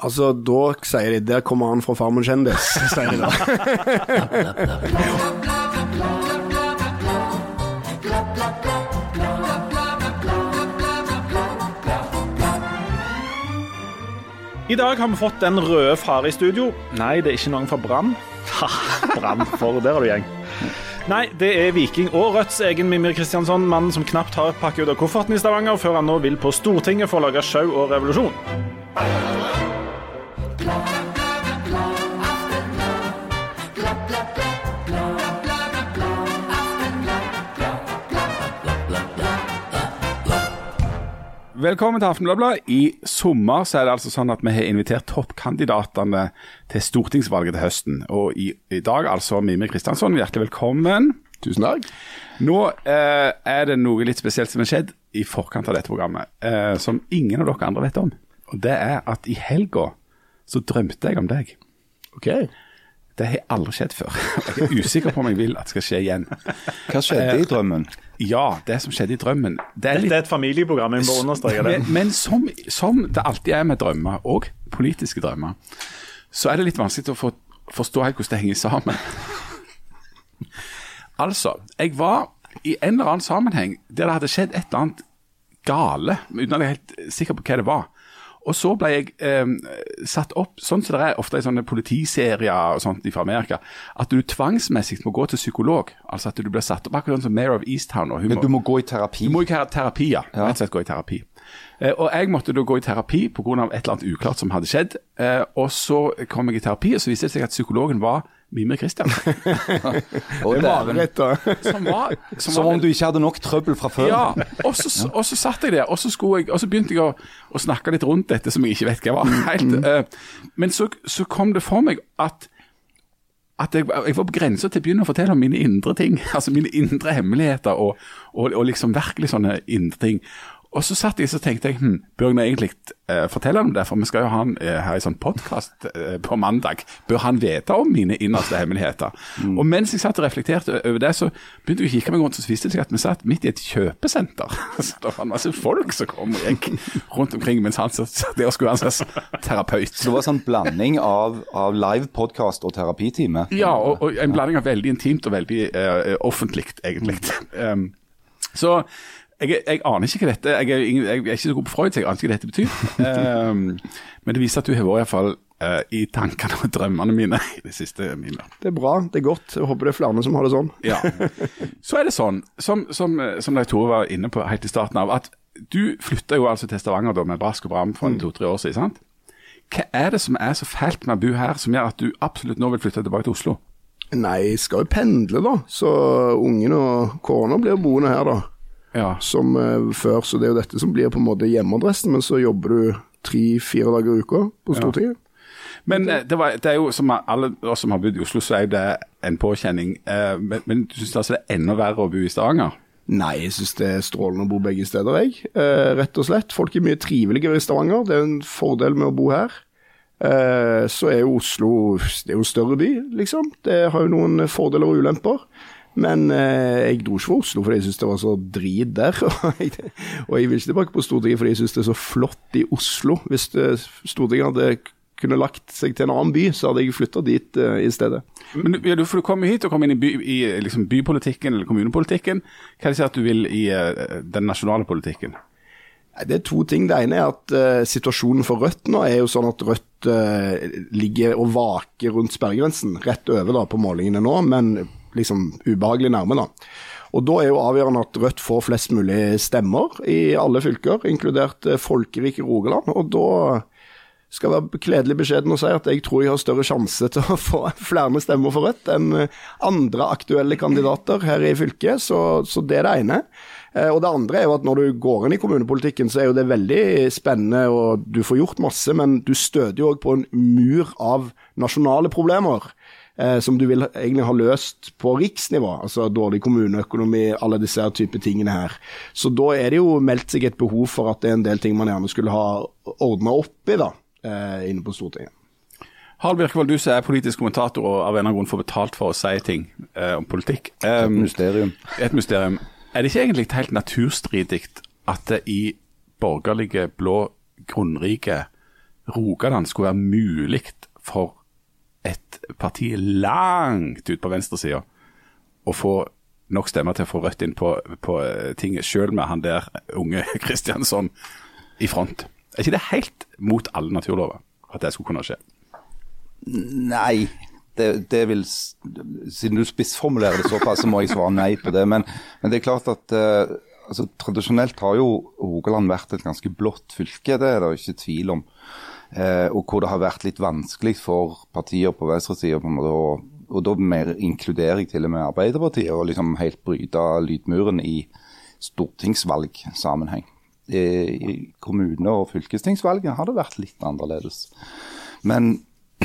Altså, da sier de 'der kommer han fra Farmen kjendis', sier de da. I dag har vi fått den røde far i studio. Nei, det er ikke noen fra Brann. Brann, for der har du gjeng. Nei, det er Viking og Rødts egen Mimir Kristiansson, mannen som knapt har pakket ut av kofferten i Stavanger før han nå vil på Stortinget for å lage sjau og revolusjon. Velkommen til Aftenbladet. I sommer så er det altså sånn at vi har invitert toppkandidatene til stortingsvalget til høsten. Og i, i dag altså Mimir Kristiansson, hjertelig velkommen. Tusen takk. Nå eh, er det noe litt spesielt som har skjedd i forkant av dette programmet, eh, som ingen av dere andre vet om. Og det er at i helga så drømte jeg om deg. Ok. Det har aldri skjedd før. Jeg er usikker på om jeg vil at det skal skje igjen. Hva skjedde i drømmen? Ja, det som skjedde i drømmen det er litt Dette er et familieprogram, jeg må understreke det. Men, men som, som det alltid er med drømmer, og politiske drømmer, så er det litt vanskelig å få, forstå helt hvordan det henger sammen. altså, jeg var i en eller annen sammenheng der det hadde skjedd et eller annet gale, uten at jeg er helt sikker på hva det var. Og så ble jeg eh, satt opp, sånn som det er ofte i sånne politiserier og sånt fra Amerika, at du tvangsmessig må gå til psykolog. Altså at du blir satt opp akkurat sånn som Mayor of Easttown. Og hun Men du må gå i terapi. du må i terapi, ja. Rett og slett gå i terapi. Eh, og jeg måtte da gå i terapi pga. et eller annet uklart som hadde skjedd. Eh, og så kom jeg i terapi, og så viste det seg at psykologen var Mimir Kristiansen. Og Det var rett, da. Som var, som Som var om du ikke hadde nok trøbbel fra før. Ja, og så, og så satt jeg der, og så, jeg, og så begynte jeg å, å snakke litt rundt dette som jeg ikke vet hva var. helt. eh, men så, så kom det for meg at at jeg, jeg var på grensa til å begynne å fortelle om mine indre ting. Altså mine indre hemmeligheter og, og, og liksom virkelig sånne indre ting. Og så satt jeg så tenkte jeg, hm, bør jeg egentlig eh, fortelle om det? For vi skal jo ha han eh, her i sånn podkast eh, på mandag. Bør han vite om mine innerste hemmeligheter? Og mens jeg satt og reflekterte over det, så begynte jeg å kikke meg rundt, så viste det seg at vi satt midt i et kjøpesenter. Så det var en masse folk som kom og gikk rundt omkring mens han satt der og skulle være en slags terapeut. Så det var sånn blanding av, av live podcast og terapitime. Ja, og, og en blanding av veldig intimt og veldig uh, offentlig, egentlig. Um, så jeg, jeg aner ikke hva dette jeg ingen, jeg er ikke så god på Freud, så jeg aner ikke hva dette betyr. Um, men det viser at du har vært iallfall uh, i tankene og drømmene mine i det siste. Mine. Det er bra, det er godt. Jeg håper det er flere som har det sånn. Ja. Så er det sånn, som, som, som Leif Tore var inne på helt i starten av, at du flytta jo altså til Stavanger da med brask og bram for to-tre år siden. sant? Hva er det som er så fælt med å bo her, som gjør at du absolutt nå vil flytte tilbake til Oslo? Nei, jeg skal jo pendle, da. Så ungen og kona blir boende her, da. Ja. Som eh, før. Så det er jo dette som blir på en måte hjemmeadressen, men så jobber du tre-fire dager i uka på Stortinget. Men eh, det, var, det er jo som alle oss som har bodd i Oslo, så er jo det en påkjenning. Eh, Men, men du syns altså det er enda verre å bo i Stavanger? Nei, jeg syns det er strålende å bo begge steder, jeg. Eh, rett og slett. Folk er mye triveligere i Stavanger. Det er en fordel med å bo her. Eh, så er jo Oslo Det er jo en større by, liksom. Det har jo noen fordeler og ulemper. Men eh, jeg dro ikke for Oslo fordi jeg syntes det var så drit der. Og jeg, og jeg vil ikke tilbake på Stortinget fordi jeg syns det er så flott i Oslo. Hvis det, Stortinget hadde kunne lagt seg til en annen by, så hadde jeg flytta dit eh, i stedet. Men ja, du, for du kom hit og kom inn i, by, i liksom bypolitikken eller kommunepolitikken. Hva er det at du vil i uh, den nasjonale politikken? Det er to ting. Det ene er at uh, situasjonen for Rødt nå er jo sånn at Rødt eh, ligger og vaker rundt sperregrensen, rett over da på målingene nå, men liksom ubehagelig nærme, da. Og Da er jo avgjørende at Rødt får flest mulig stemmer i alle fylker, inkludert eh, folkerike Rogaland. og da skal være kledelig beskjeden å si at jeg tror jeg har større sjanse til å få flere stemmer for Rødt enn eh, andre aktuelle kandidater her i fylket, så, så det er det ene. Eh, Og det andre er jo at når du går inn i kommunepolitikken, så er jo det veldig spennende, og du får gjort masse, men du støter jo òg på en mur av nasjonale problemer. Eh, Som du vil egentlig ha løst på riksnivå, altså dårlig kommuneøkonomi, alle disse type tingene her. Så da er det jo meldt seg et behov for at det er en del ting man gjerne skulle ha ordna opp i, da, eh, inne på Stortinget. Harald Birkevold, du som er politisk kommentator og av en eller annen grunn får betalt for å si ting eh, om politikk. Et Um, mysterium. et mysterium. Er det ikke egentlig helt naturstridig at det i borgerlige, blå, grunnrike Rogaland skulle være mulig for et parti langt ut på venstresida og få nok stemmer til å få Rødt inn på, på ting, sjøl med han der unge Kristiansson i front. Er ikke det helt mot alle naturlover at det skulle kunne skje? Nei. Det, det vil, siden du spissformulerer det såpass, så må jeg svare nei på det. Men, men det er klart at uh, altså, tradisjonelt har jo Rogaland vært et ganske blått fylke, det er det ikke tvil om. Eh, og hvor det har vært litt vanskelig for partier på venstresida og, og da mer inkluderer jeg til og med Arbeiderpartiet, og liksom helt bryte lydmuren i stortingsvalgsammenheng. I, I kommune- og fylkestingsvalget har det vært litt annerledes. Men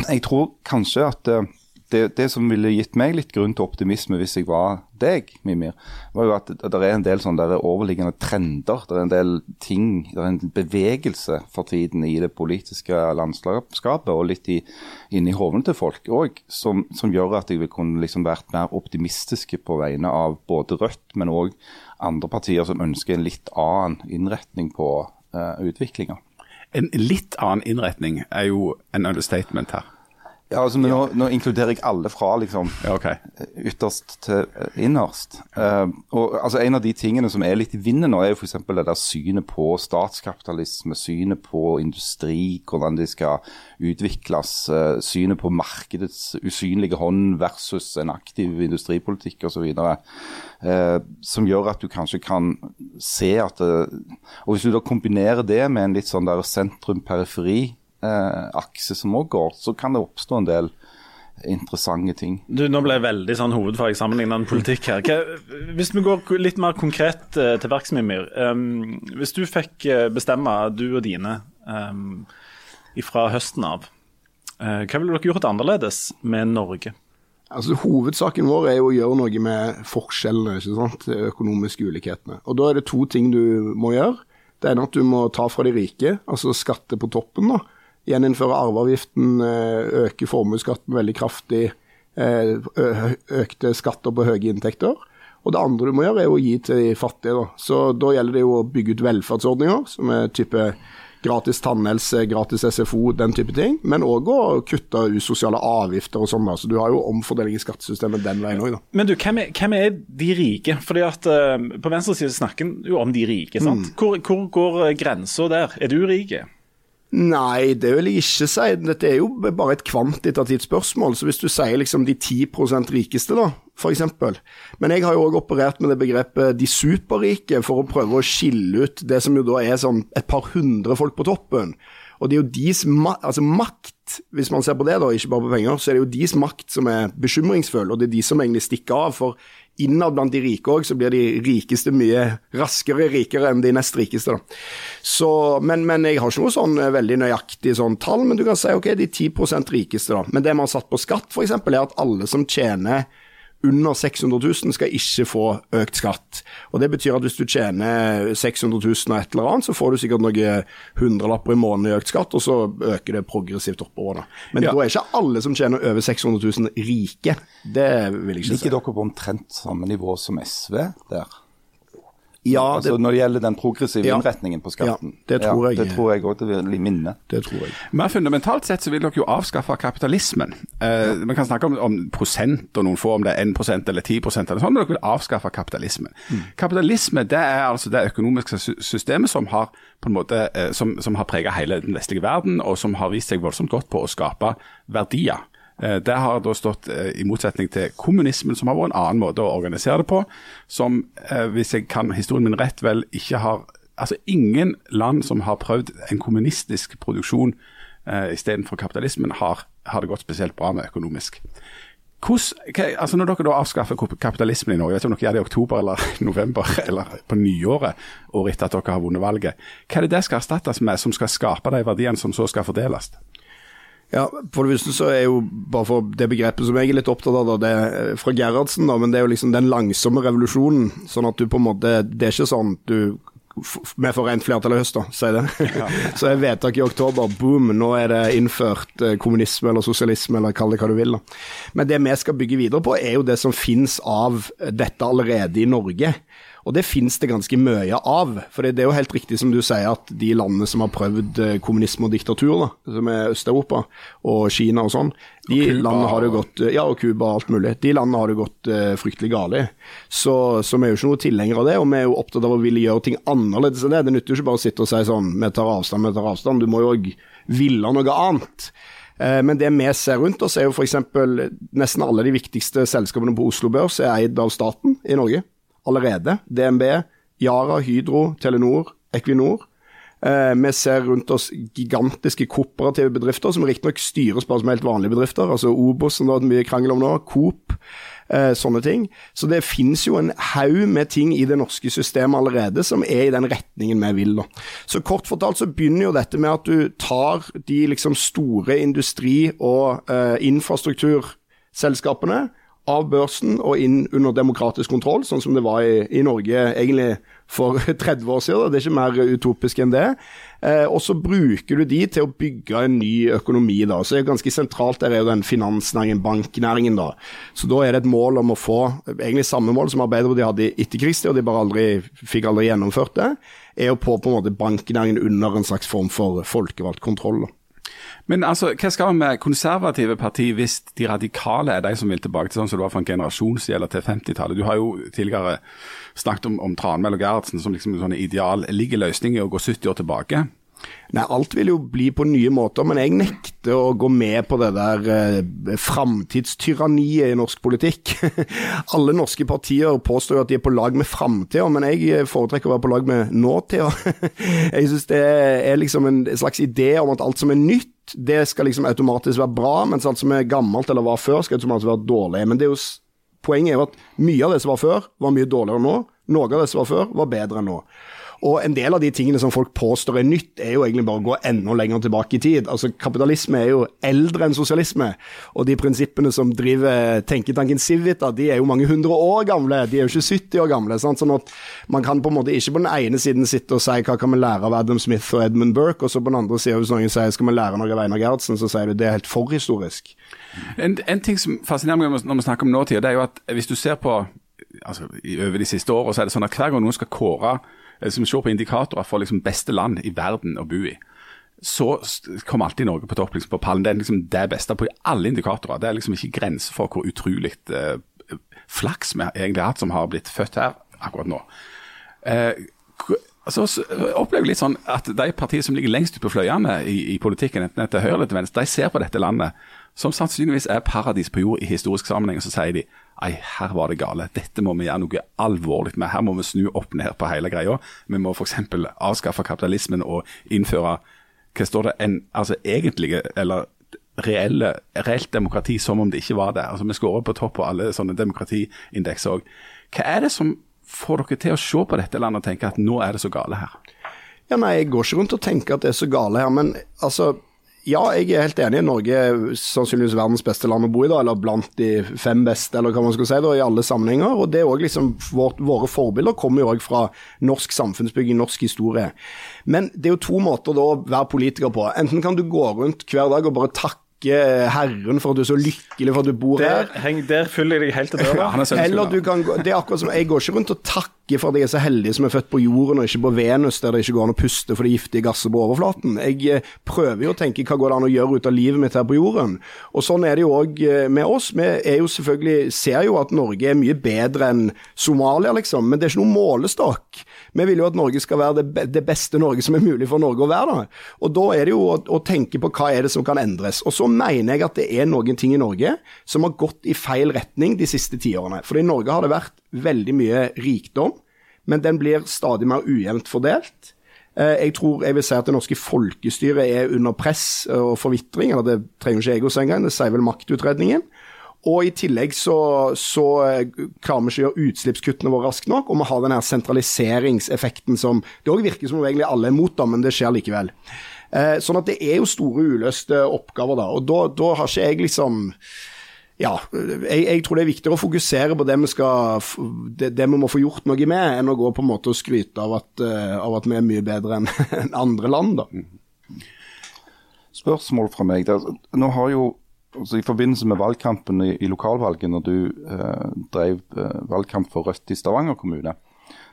jeg tror kanskje at eh, det, det som ville gitt meg litt grunn til optimisme hvis jeg var deg, Mimir, var jo at det er en del sånne der overliggende trender. Det er en del ting, det er en bevegelse for tiden i det politiske landskapet og litt inni hovene til folk òg, som, som gjør at jeg vil kunne liksom vært mer optimistiske på vegne av både Rødt, men òg andre partier som ønsker en litt annen innretning på uh, utviklinga. En litt annen innretning er jo en understatement her. Ja, altså, men nå, nå inkluderer jeg alle fra liksom Ja, okay. ytterst til eh, innerst. Uh, og altså En av de tingene som er litt i vinden nå, er jo f.eks. det der synet på statskapitalisme, synet på industri, hvordan de skal utvikles, uh, synet på markedets usynlige hånd versus en aktiv industripolitikk osv. Uh, som gjør at du kanskje kan se at uh, Og hvis du da kombinerer det med en litt sånn der sentrum-periferi-akse som òg går, så kan det oppstå en del interessante ting. Du, Nå ble jeg veldig sånn hovedfag sammenlignende politikk her. Hva, hvis vi går litt mer konkret eh, til verks, Mimir. Um, hvis du fikk eh, bestemme, du og dine, um, fra høsten av, uh, hva ville dere gjort annerledes med Norge? Altså Hovedsaken vår er jo å gjøre noe med forskjellene, ikke sant? de økonomiske ulikhetene. Og Da er det to ting du må gjøre. Det ene er at du må ta fra de rike, altså skatte på toppen. da. Gjeninnføre arveavgiften, eh, øke formuesskatten veldig kraftig, eh, økte skatter på høye inntekter. Og det andre du må gjøre, er å gi til de fattige. Da. Så da gjelder det jo å bygge ut velferdsordninger, som er type gratis tannhelse, gratis SFO, den type ting. Men òg å kutte usosiale avgifter og sånn. Så du har jo omfordeling i skattesystemet den veien òg, da. Men du, hvem er, hvem er de rike? Fordi at uh, På venstre side snakker en jo om de rike. sant? Hvor, hvor går grensa der? Er du rik? Nei, det vil jeg ikke si. Dette er jo bare et kvantitativt spørsmål. Så hvis du sier liksom de 10% rikeste, da, f.eks. Men jeg har jo òg operert med det begrepet de superrike, for å prøve å skille ut det som jo da er sånn et par hundre folk på toppen. Og det er jo deres ma altså makt, hvis man ser på det, da, ikke bare på penger, så er det jo deres makt som er bekymringsfull, og det er de som egentlig stikker av. For innad blant de rike òg, så blir de rikeste mye raskere rikere enn de nest rikeste. da. Så, men, men jeg har ikke noe sånn eh, veldig nøyaktig sånn tall, men du kan si ok, de 10% rikeste, da. Men det man har satt på skatt, f.eks., er at alle som tjener under 600 000 skal ikke få økt skatt. Og Det betyr at hvis du tjener 600 000 og et eller annet, så får du sikkert noen hundrelapper i måneden i økt skatt, og så øker det progressivt oppover. da. Men Ja. da er ikke alle som tjener over 600 000 rike. Det vil jeg ikke si. Ligger dere på omtrent samme nivå som SV der? Ja, altså, når det gjelder den progressive Ja. innretningen på skatten. Ja, det tror jeg- det tror jeg òg det vil minne. det tror jeg. Men fundamentalt sett så vil dere jo avskaffe kapitalismen. Eh, Man kan snakke om, om prosent, og noen få om det er 1 eller 10 eller sånn, men dere vil avskaffe kapitalismen. Kapitalisme det er altså det økonomiske systemet som har på en måte, eh, som, som har preget hele den vestlige verden, og som har vist seg voldsomt godt på å skape verdier. Eh, Det har da stått eh, i motsetning til kommunismen, som har vært en annen måte å organisere det på, som, eh, hvis jeg kan historien min rett, vel ikke har Altså ingen land som har prøvd en kommunistisk produksjon eh, istedenfor kapitalismen, har, har det gått spesielt bra med økonomisk. Hva, altså når dere da avskaffer kapitalismen i Norge, jeg vet ikke om dere gjør det i oktober eller november eller på nyåret, året etter at dere har vunnet valget, hva er det det skal erstattes med som skal skape de verdiene som så skal fordeles? Ja, For det første så er jo bare for det begrepet som jeg er litt opptatt av, det er fra Gerhardsen, da, men det er jo liksom den langsomme revolusjonen. Sånn at du på en måte Det er ikke sånn du Vi får rent flertall i høst, da, sier det. så er vedtaket i oktober, boom, nå er det innført eh, kommunisme eller sosialisme, eller kall det hva du vil. da. Men det vi skal bygge videre på, er jo det som finnes av dette allerede i Norge. Og det finnes det ganske mye av. For det er jo helt riktig som du sier, at de landene som har prøvd eh, kommunisme og diktatur, da, som er Øst-Europa og Kina og sånn, de og landene har det gått Ja, og Cuba og alt mulig. De landene har det gått uh, fryktelig galt i. Så, så vi er jo ikke noe tilhengere av det, og vi er jo opptatt av å ville gjøre ting annerledes enn det. Det nytter jo ikke bare å sitte og si sånn vi tar avstand, vi tar avstand. Du må jo òg ville noe annet. Eh, Men det vi ser rundt oss, er jo f.eks. nesten alle de viktigste selskapene på Oslo Børs er eid av staten i Norge allerede. DNB, Yara, Hydro, Telenor, Equinor. Eh, Vi ser rundt oss gigantiske kooperative bedrifter, som riktignok styres bare som helt vanlige bedrifter. Altså Obos, som det har vært mye krangel om nå, Coop, eh, sånne ting. Så det finnes jo en haug med ting i det norske systemet allerede som er i den retningen vi vil. da. Så kort fortalt så begynner jo dette med at du tar de liksom store industri- og eh, infrastrukturselskapene av børsen og inn under demokratisk kontroll, sånn som det var i, i Norge egentlig for 30 år siden. Det er ikke mer utopisk enn det. Eh, og så bruker du de til å bygge en ny økonomi. da. Så er Ganske sentralt der er jo den finansnæringen, banknæringen. da. Så da er det et mål om å få egentlig samme mål som Arbeiderpartiet hadde i etterkrigstid, og de bare aldri, fikk aldri gjennomført det, er å få på en måte banknæringen under en slags form for folkevalgt kontroll. da. Men altså, hva skal vi med konservative parti hvis de radikale er de som vil tilbake til sånn som det var for en generasjon siden, eller til 50-tallet? Du har jo tidligere snakket om, om Tranmæl og Gerhardsen som liksom en sånn ideal. Ligger løsning i å gå 70 år tilbake? Nei, alt vil jo bli på nye måter, men jeg nekter å gå med på det der eh, framtidstyranniet i norsk politikk. Alle norske partier påstår jo at de er på lag med framtida, men jeg foretrekker å være på lag med nåtida. Jeg synes det er liksom en slags idé om at alt som er nytt, det skal liksom automatisk være bra, mens alt som er gammelt eller var før, skal automatisk være dårlig. Men det er jo Poenget er jo at mye av det som var før, var mye dårligere nå. Noe av det som var før, var bedre enn nå. Og en del av de tingene som folk påstår er nytt, er jo egentlig bare å gå enda lenger tilbake i tid. Altså Kapitalisme er jo eldre enn sosialisme, og de prinsippene som driver tenketanken Civita, de er jo mange hundre år gamle, de er jo ikke 70 år gamle. Sant? Sånn at man kan på en måte ikke på den ene siden sitte og si hva kan vi lære av Adam Smith og Edmund Burke, og så på den andre siden hvis noen sier skal vi lære noe av Einar Gerhardsen, så sier du det er helt forhistorisk. En, en ting som fascinerer meg når vi snakker om nåtida, det er jo at hvis du ser på altså, over de siste årene, så er det sånn at hver gang noen skal kåre som ser på indikatorer for liksom beste land i verden å bo i, så kommer alltid Norge på topp liksom, på pallen. Det er liksom det beste på alle indikatorer. Det er liksom ikke grenser for hvor utrolig eh, flaks vi egentlig har hatt som har blitt født her akkurat nå. Eh, så opplever litt sånn at de partiene som ligger lengst ute på fløyene i, i politikken, enten til høyre eller til venstre, de ser på dette landet som sannsynligvis er paradis på jord i historisk sammenheng, og så sier de Ei, her var det gale. Dette må vi gjøre noe alvorlig med. Her må vi snu opp ned på hele greia. Vi må f.eks. avskaffe kapitalismen og innføre hva står det, en altså egentlige, eller reelle, reelt demokrati som om det ikke var det. Altså Vi skårer på topp på alle sånne demokratiindekser òg. Hva er det som får dere til å se på dette landet og tenke at nå er det så gale her? Ja, nei, jeg går ikke rundt og tenker at det er så gale her, men altså ja, jeg er helt enig. Norge er sannsynligvis verdens beste land å bo i, da, eller blant de fem beste, eller hva man skal si, da, i alle sammenhenger. Og det er også liksom, vårt, Våre forbilder kommer jo òg fra norsk samfunnsbygging, norsk historie. Men det er jo to måter da å være politiker på. Enten kan du gå rundt hver dag og bare takke Herren for at du er så lykkelig for at du bor her. Der, heng, der følger jeg deg helt til døra. er. Eller du kan gå, det er akkurat som, Jeg går ikke rundt og takker for at jeg er så heldig som er født på jorden og ikke på Venus, der det ikke går an å puste for det giftige gasset på overflaten. Jeg eh, prøver jo å tenke hva går det an å gjøre ut av livet mitt her på jorden. Og Sånn er det jo òg med oss. Vi er jo selvfølgelig, ser jo at Norge er mye bedre enn Somalia, liksom, men det er ikke noen målestokk. Vi vil jo at Norge skal være det beste Norge som er mulig for Norge å være. da. Og Da er det jo å, å tenke på hva er det som kan endres. Og Så mener jeg at det er noen ting i Norge som har gått i feil retning de siste tiårene. For i Norge har det vært veldig mye rikdom, men den blir stadig mer ujevnt fordelt. Eh, Jeg tror jeg vil si at det norske folkestyret er under press og forvitring. eller Det trenger ikke jeg å si engang, det sier vel maktutredningen. Og i tillegg så, så eh, klarer vi ikke å gjøre utslippskuttene våre raskt nok, og vi har den her sentraliseringseffekten som det òg virker som om egentlig alle er mot da, men det skjer likevel. Eh, sånn at det er jo store uløste oppgaver da, og da, da har ikke jeg liksom ja, jeg, jeg tror det er viktigere å fokusere på det vi, skal, det, det vi må få gjort noe med, enn å gå på en måte og skryte av at, eh, av at vi er mye bedre enn en andre land. da. Spørsmål fra meg. Der, nå har jo, altså I forbindelse med valgkampen i, i lokalvalget, når du eh, drev eh, valgkamp for Rødt i Stavanger kommune,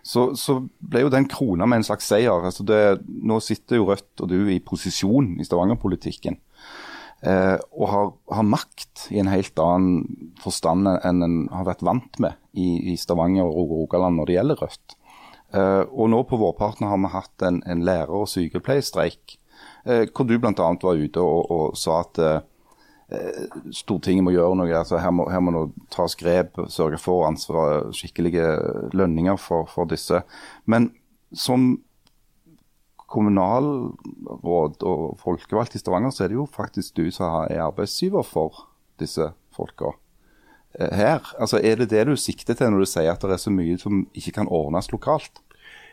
så, så ble jo den krona med en slags seier. Altså det, nå sitter jo Rødt og du i posisjon i Stavanger-politikken. Eh, og har, har, makt i en helt annen forstand enn en har vært vant med i, i Stavanger og Rogaland når det gjelder Rødt. Eh, og nå på vårparten har vi hatt en, en lærer- og sykepleierstreik, eh, hvor du bl.a. var ute og, og sa at eh, Stortinget må gjøre noe. altså Her må, her må det tas grep, sørge for ansvar, skikkelige lønninger for, for disse. Men som kommunalråd og folkevalgt i Stavanger, så er det jo faktisk du som er arbeidsgiver for disse folka eh, her. Altså Er det det du sikter til når du sier at det er så mye som ikke kan ordnes lokalt?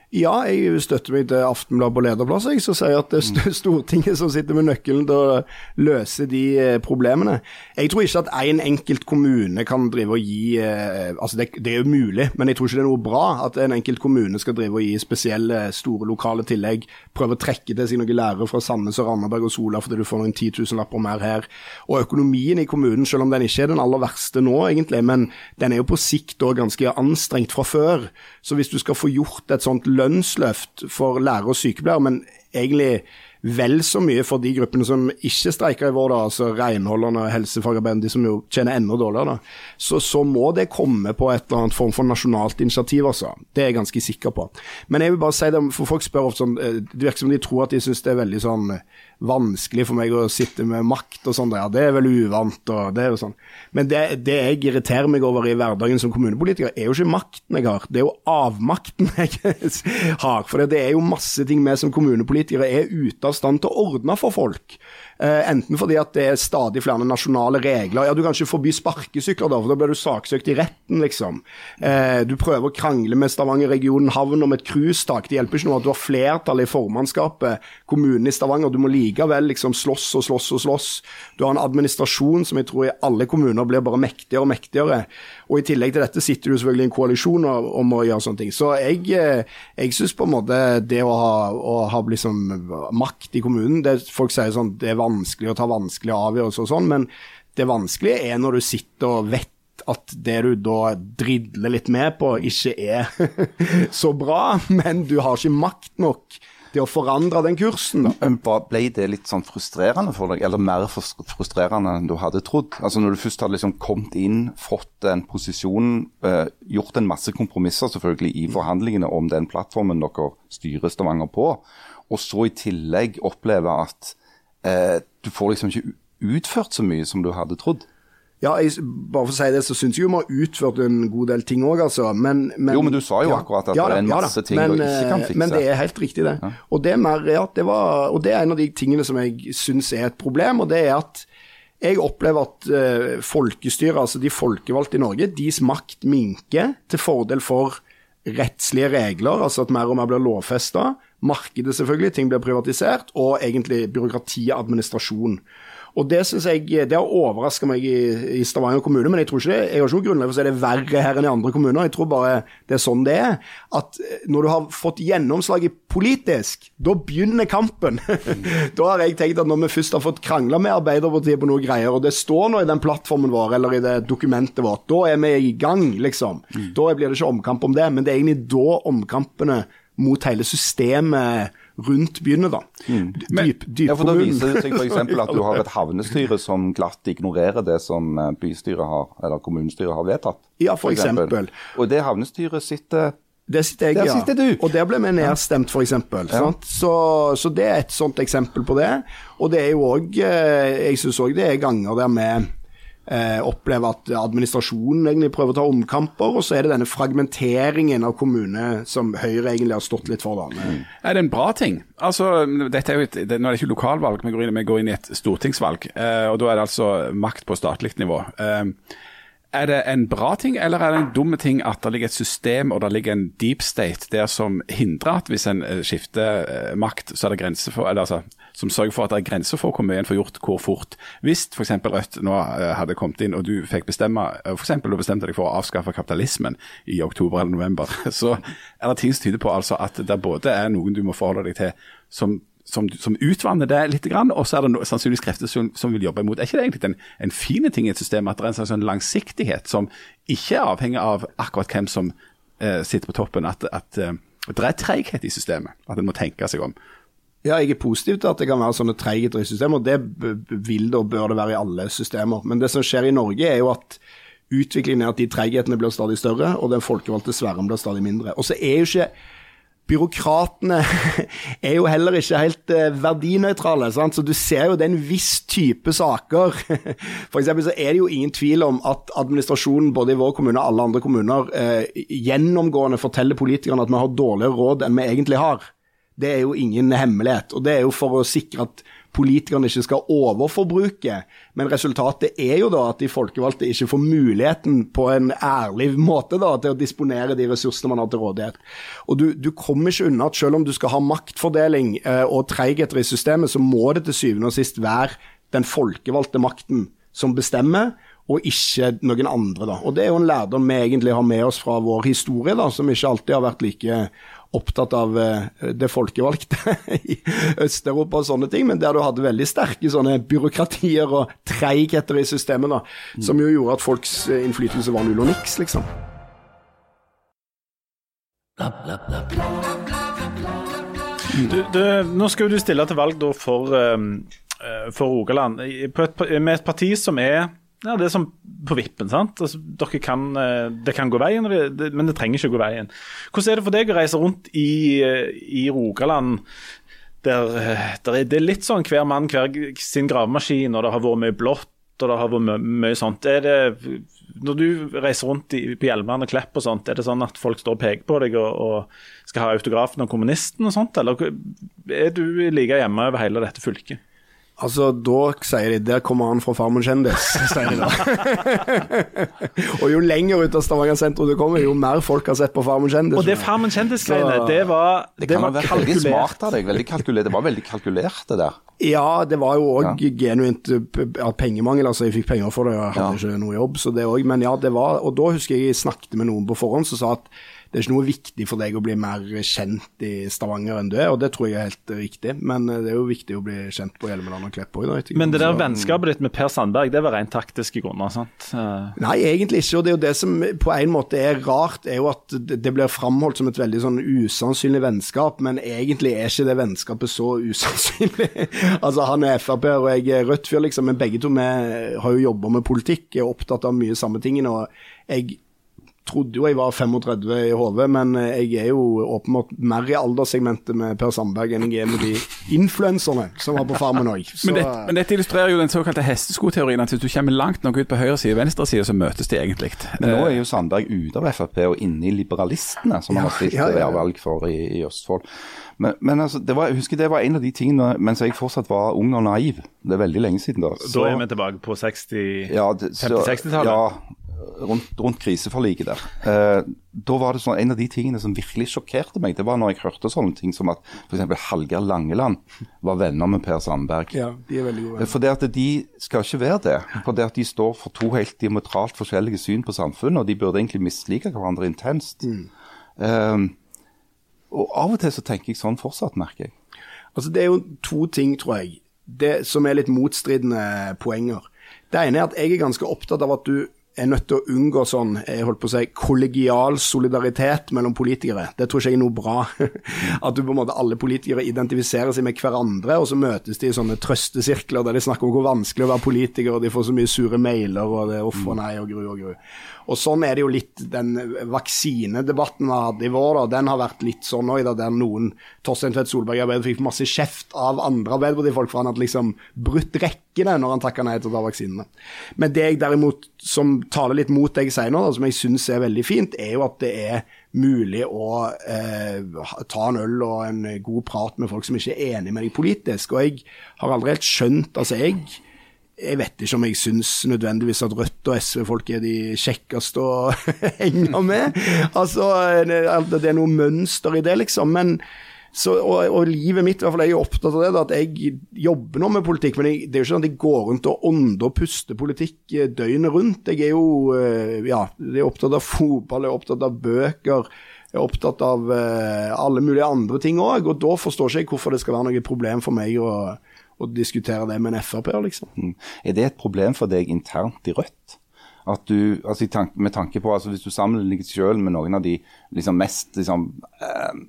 Ja, jeg støtter meg til Aftenblad på lederplass, jeg, som sier at det er Stortinget som sitter med nøkkelen til å løse de eh, problemene. Jeg tror ikke at én en enkelt kommune kan drive og gi eh, Altså, det, det, er jo mulig, men jeg tror ikke det er noe bra at en enkelt kommune skal drive og gi spesielle, store lokale tillegg. Prøve å trekke til seg noen lærere fra Sandnes og Randaberg og Sola fordi du får noen 10 000-lapper mer her. Og økonomien i kommunen, selv om den ikke er den aller verste nå, egentlig, men den er jo på sikt òg ganske anstrengt fra før. Så hvis du skal få gjort et sånt lønnsløft for lærere og sykepleiere, men egentlig vel så mye for de gruppene som ikke streiker i vår, da, altså renholderne helsefagarbeiderne, de som jo tjener enda dårligere. Så, så, må det komme på et eller annet form for nasjonalt initiativ, altså. Det er jeg ganske sikker på. Men jeg vil bare si det, for folk spør ofte sånn, eh, det virker som de tror at de syns det er veldig sånn vanskelig for meg å sitte med makt og sånn. Ja, det er vel uvant og det er jo sånn. Men det, det, jeg irriterer meg over i hverdagen som kommunepolitiker, er jo ikke makten jeg har, det er jo avmakten jeg har. For det er jo masse ting vi som kommunepolitikere er ute av stand til å ordne for folk. Eh, enten fordi at det er stadig flere nasjonale regler. Ja, du kan ikke forby sparkesykler, da, for da blir du saksøkt i retten, liksom. Eh, du prøver å krangle med Stavanger-regionen havn om et cruisetak. Det hjelper ikke noe at du har flertall i formannskapet, kommunen i Stavanger. Du må likevel liksom slåss og slåss og slåss. Du har en administrasjon som jeg tror i alle kommuner blir bare mektigere og mektigere. Og i tillegg til dette sitter du selvfølgelig i en koalisjon om å gjøre sånne ting. Så jeg, eh, jeg syns på en måte det å ha, å ha liksom makt i kommunen det, Folk sier sånn det er vanskelig å ta vanskelige avgjørelser og sånn, men det vanskelige er når du sitter og vet at det du da dridler litt med på, ikke er så bra, men du har ikke makt nok til å forandre den kursen. da. Ble det litt sånn frustrerende for deg, eller mer frustrerende enn du hadde trodd? Altså Når du først hadde liksom kommet inn, fått en posisjon, eh, gjort en masse kompromisser selvfølgelig i forhandlingene om den plattformen dere styrer Stavanger på, og så i tillegg oppleve at eh, du får liksom ikke utført så mye som du hadde trodd. Ja, jeg, bare for å si det, så syns jeg jo vi har utført en god del ting òg, altså. Men, men, jo, men du sa jo ja, akkurat at ja, det er en masse ja, ting men, du ikke kan eh, fikse. Men det er helt riktig, det. Og, det er mer, det var, og det er en av de tingene som jeg syns er et problem, og det er at jeg opplever at uh, folkestyret, altså de folkevalgte i Norge, deres makt minker til fordel for rettslige regler, altså at mer og mer blir lovfesta. Markedet, selvfølgelig, ting blir privatisert, og egentlig byråkrati og administrasjon. Og Det synes jeg, det har overraska meg i, i, Stavanger kommune, men jeg tror ikke det, jeg har ikke noe grunnlag for å si det er verre her enn i andre kommuner. Jeg tror bare det er sånn det er. At når du har fått gjennomslag politisk, da begynner kampen. da har jeg tenkt at når vi først har fått krangla med Arbeiderpartiet på noe greier, og det står nå i den plattformen vår eller i det dokumentet vårt, da er vi i gang, liksom. Mm. Da blir det ikke omkamp om det, men det er egentlig da omkampene mot hele systemet rundt byene, da. Mm. Dyp, dyp ja, for Da viser det seg f.eks. at du har et havnestyre som glatt ignorerer det som eh, bystyret har, eller kommunestyret har vedtatt. Ja, for, for eksempel. eksempel. Og det havnestyret sitter det sitter jeg, der sitter du. Og der ble vi nedstemt, f.eks. Ja. Så, så det er et sånt eksempel på det. Og det er jo òg eh, Jeg syns òg det er ganger der vi eh, opplever at administrasjonen egentlig prøver å ta omkamper, og så er det denne fragmenteringen av kommune som Høyre egentlig har stått litt for. Da. Mm. Er det en bra ting? Altså, dette er jo et, det, Nå er det ikke lokalvalg, vi går inn, vi går inn i et stortingsvalg. Eh, og Da er det altså makt på statlig nivå. Eh, er det en bra ting, eller er det en dum ting at det ligger et system og det ligger en deep state der som hindrer at hvis en eh, skifter eh, makt, så er det grenser for eller altså, som sørger for at det er grenser for hvor mye en får gjort hvor fort. Hvis f.eks. Rødt nå eh, hadde kommet inn og du fikk bestemme f.eks. du bestemte deg for å avskaffe kapitalismen i oktober eller november, så er det ting som tyder på altså at det både er noen du må forholde deg til som som, som, utvanner det litt, og så er det no, sannsynligvis krefter som, som, vil jobbe imot. Er ikke det egentlig en, en fin ting i et system at det er en slags langsiktighet som ikke er avhengig av akkurat hvem som eh, sitter på toppen, at, at eh, det er treighet i systemet. At en må tenke seg om. Ja, jeg er positiv til at det kan være sånne treigheter i systemer. Det b- b- vil det og bør det være i alle systemer. Men det som skjer i Norge, er jo at utviklingen er at de treighetene blir stadig større, og den folkevalgte sfæren blir stadig mindre. Og så er jo ikke Byråkratene er jo heller ikke helt eh, verdinøytrale. Sant? Så du ser jo det er en viss type saker. For eksempel så er det jo ingen tvil om at administrasjonen både i vår kommune og alle andre kommuner eh, gjennomgående forteller politikerne at vi har dårligere råd enn vi egentlig har. Det er jo ingen hemmelighet. Og det er jo for å sikre at politikerne ikke skal overforbruke. Men resultatet er jo da at de folkevalgte ikke får muligheten på en ærlig måte da, til å disponere de ressursene man har til rådighet. Og du, du kommer ikke unna at selv om du skal ha maktfordeling eh, og treigheter i systemet, så må det til syvende og sist være den folkevalgte makten som bestemmer og ikke noen andre. da. Og Det er jo en lærdom vi egentlig har med oss fra vår historie, da, som ikke alltid har vært like opptatt av eh, det folkevalgte i Øst-Europa og sånne ting, men der du hadde veldig sterke sånne byråkratier og treigheter i systemet, da, som jo gjorde at folks eh, innflytelse var null og niks, liksom. Du, du, nå skal du stille til valg da for, eh, for Rogaland med et parti som er ja, det er som på vippen. sant? Altså, dere kan, eh, det kan gå veien, men det trenger ikke gå veien. Hvordan er det for deg å reise rundt i, eh, i Rogaland? Der, eh, der er, det er litt sånn hver mann hver sin gravemaskin, og det har vært mye blått og det har vært mye, mye sånt. Er det, når du reiser rundt i, på Hjelmeland og Klepp og sånt, er det sånn at folk står og peker på deg og, og skal ha autografen av kommunisten og sånt, eller er du like hjemme over hele dette fylket? Altså, Da sier de 'der kommer han fra Farmen kjendis', sier de da. og jo lenger ut av Stavanger sentrum du kommer, jo mer folk har sett på Farmen kjendis. Og det Farmen kjendis-greiene, det var, Det det kan ha var vært veldig smart av deg. veldig kalkulert. Det var veldig kalkulert, det der. Ja, det var jo òg genuint uh, pengemangel. altså Jeg fikk penger for det, og jeg hadde Ja. ikke noe jobb. så det også, Men ja, det var Og da husker jeg jeg snakket med noen på forhånd som sa at det er ikke noe viktig for deg å bli mer kjent i Stavanger enn du er, og det tror jeg er helt riktig. Men uh, det er jo viktig å bli kjent på Hjelmeland og Klepp òg. Men det der vennskapet ditt med Per Sandberg, det var rent taktiske grunner, sant? Eh, Nei, egentlig ikke. Og det er jo det som på en måte er rart, er jo at det det blir framholdt som et veldig sånn usannsynlig vennskap, men egentlig er ikke det vennskapet så usannsynlig. altså, han er Frp-er og jeg er Rødt-fyr, liksom, men begge to vi har jo jobba med politikk, er opptatt av mye samme tingene. og jeg trodde jo jeg var 35 i hodet, men jeg er jo åpenbart mer i alderssegmentet med Per Sandberg enn jeg er med de influenserne som var på Farmen òg. Men, det, men dette illustrerer jo den såkalte hesteskoteorien. At hvis du kommer langt nok ut på høyre side og venstre side, så møtes de egentlig. Men nå er jo Sandberg ute av Frp og inne i Liberalistene, som han har stilt ja, ja, ja. valg for i, i Østfold. Men, men altså, det var, jeg husker det var en av de tingene mens jeg fortsatt var ung og naiv. Det er veldig lenge siden da. Da er vi tilbake på 60 ja, 50-60-tallet. Ja, rundt, rundt kriseforliket der. Eh, da var det sånn, En av de tingene som virkelig sjokkerte meg, det var når jeg hørte sånne ting som at f.eks. Hallgeir Langeland var venner med Per Sandberg. Ja, de er veldig gode. For det at de skal ikke være det. For det at de står for to helt diametralt forskjellige syn på samfunnet, og de burde egentlig mislike hverandre intenst. Um, og av og til så tenker jeg sånn fortsatt, merker jeg. Altså, det er jo to ting, tror jeg, det som er litt motstridende poenger. Det ene er at jeg er ganske opptatt av at du er nødt til å unngå sånn jeg holdt på å si, kollegial solidaritet mellom politikere. Det tror ikke jeg er noe bra. At du på en måte alle politikere identifiserer seg med hverandre, og så møtes de i sånne trøstesirkler der de snakker om hvor vanskelig å være politiker, og de får så mye sure mailer, og det er uff og nei og gru og gru. Og sånn er det jo litt den vaksinedebatten vi hadde i vår, da, den har vært litt sånn òg, der noen Torstein Tvedt Solberg i Arbeiderpartiet fikk masse kjeft av andre Arbeiderparti-folk for han hadde liksom brutt rekkene når han takker nei til å ta vaksinene. Men det jeg derimot, som taler litt mot det jeg sier nå, da, som jeg syns er veldig fint, er jo at det er mulig å eh, ta en øl og en god prat med folk som ikke er enig med deg politisk. Og jeg har aldri helt skjønt Altså, jeg jeg vet ikke om jeg syns nødvendigvis at Rødt og SV-folk er de kjekkeste å henge med. Altså, det er noe mønster i det, liksom. Men så, og, og livet mitt, i hvert fall, jeg er opptatt av det, at jeg jobber nå med politikk. Men jeg, det er jo ikke sånn at jeg går rundt og ånder og puster politikk eh, døgnet rundt. Jeg er jo eh, ja, jeg er opptatt av fotball, jeg er opptatt av bøker. Jeg er opptatt av uh, alle mulige andre ting òg, og da forstår ikke jeg hvorfor det skal være noe problem for meg å, å diskutere det med en Frp-er, liksom. Mm. Er det et problem for deg internt i Rødt? At du, altså med tanke på, altså Hvis du sammenligner deg selv med noen av de liksom, mest liksom,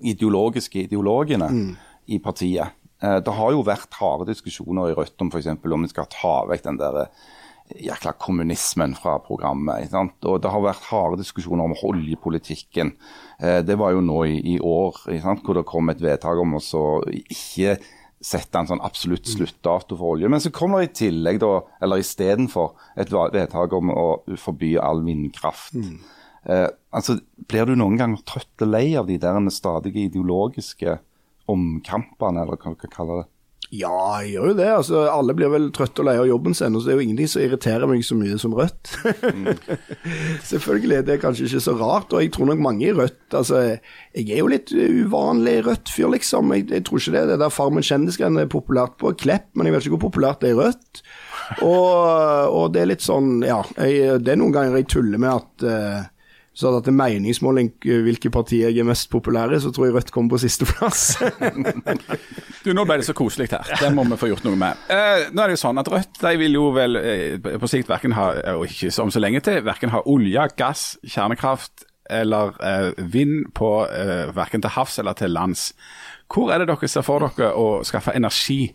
ideologiske ideologene i partiet eh, Det har jo vært harde diskusjoner i Rødt om f.eks. om vi skal ta vekk den der eh, jækla kommunismen fra programmet. Og det har vært harde diskusjoner om oljepolitikken. Eh, det var jo nå i, i år hvor det kom et vedtak om å ikke sette en sånn absolutt sluttdato for olje. Men så kom det i tillegg, da, eller istedenfor, et vedtak om å forby all vindkraft. Eh, altså, Blir du noen gang trøtt og lei av de der stadige ideologiske omkampene, eller hva du kan kalle det? Ja, jeg gjør jo det. Altså, alle blir vel trøtte og lei av jobben sin, og så er jo ingenting som irriterer meg så mye som Rødt. Selvfølgelig, det er kanskje ikke så rart, og jeg tror nok mange i Rødt altså, Jeg er jo litt uvanlig Rødt-fyr, liksom. Jeg, jeg, tror ikke det. Det der Farmen kjendisgreiene er populært på Klepp, men jeg vet ikke hvor populært det er i Rødt. Og, og det er litt sånn, ja. Jeg, det er noen ganger jeg tuller med at så hadde hatt en meningsmåling eh, hvilke partier jeg er mest populær i, så tror jeg Rødt kommer på sisteplass. Du, Nå ble det så koselig her. Det må vi få gjort noe med. Eh, nå er det jo sånn at Rødt de vil jo vel eh, på sikt verken ha, og ikke om så lenge til, verken ha olje, gass, kjernekraft eller eh, vind på eh, verken til havs eller til lands. Hvor er det dere ser for dere å skaffe energi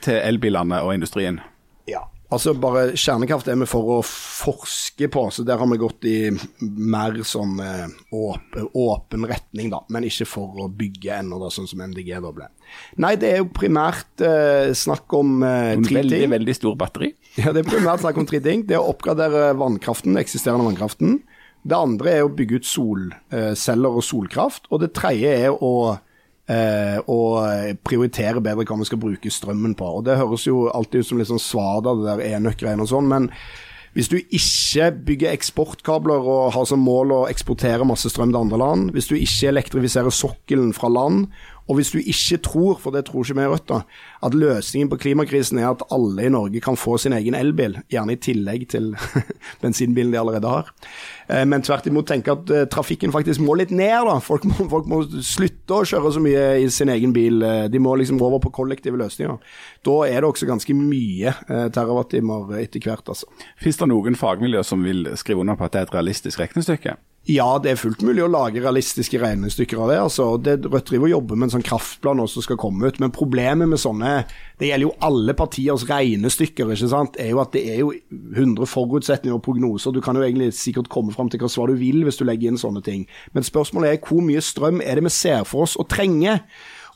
til elbilene og industrien? Ja, altså bare kjernekraft er vi for å forske på, så der har vi gått i mer sånn eh, åpen, åpen retning, da. Men ikke for å bygge ennå, da, sånn som MDG da ble. Nei, det er jo primært eh, snakk om eh, tre veldig, ting. veldig stor batteri. Ja, det er primært snakk om tre ting. Det er å oppgradere vannkraften, eksisterende vannkraften. Det andre er å bygge ut solceller og solkraft. Og det tredje er å, eh, å prioritere bedre hva vi skal bruke strømmen på. Og Det høres jo alltid ut som litt sånn svada, det der enøk-greiene og sånn, men hvis du ikke bygger eksportkabler og har som mål å eksportere masse strøm til andre land, hvis du ikke elektrifiserer sokkelen fra land, og hvis du ikke tror, for det tror ikke vi i Rødt, da, at løsningen på klimakrisen er at alle i Norge kan få sin egen elbil, gjerne i tillegg til bensinbilen de allerede har, eh, men tvert imot tenke at eh, trafikken faktisk må litt ned. da. Folk må, folk må slutte å kjøre så mye i sin egen bil. eh, De må liksom over på kollektive løsninger. Da er det også ganske mye terawattimer etter hvert, altså. Fins det noen fagmiljøer som vil skrive under på at det er et realistisk regnestykke? Ja, det er fullt mulig å lage realistiske regnestykker av det. altså. Det Rødt driver og jobber med en sånn kraftplan også skal komme ut. Men problemet med sånne Det gjelder jo alle partiers regnestykker. ikke sant? er jo at Det er jo 100 forutsetninger og prognoser. Du kan jo egentlig sikkert komme fram til hva svar du vil hvis du legger inn sånne ting. Men spørsmålet er hvor mye strøm er det vi ser for oss å trenge?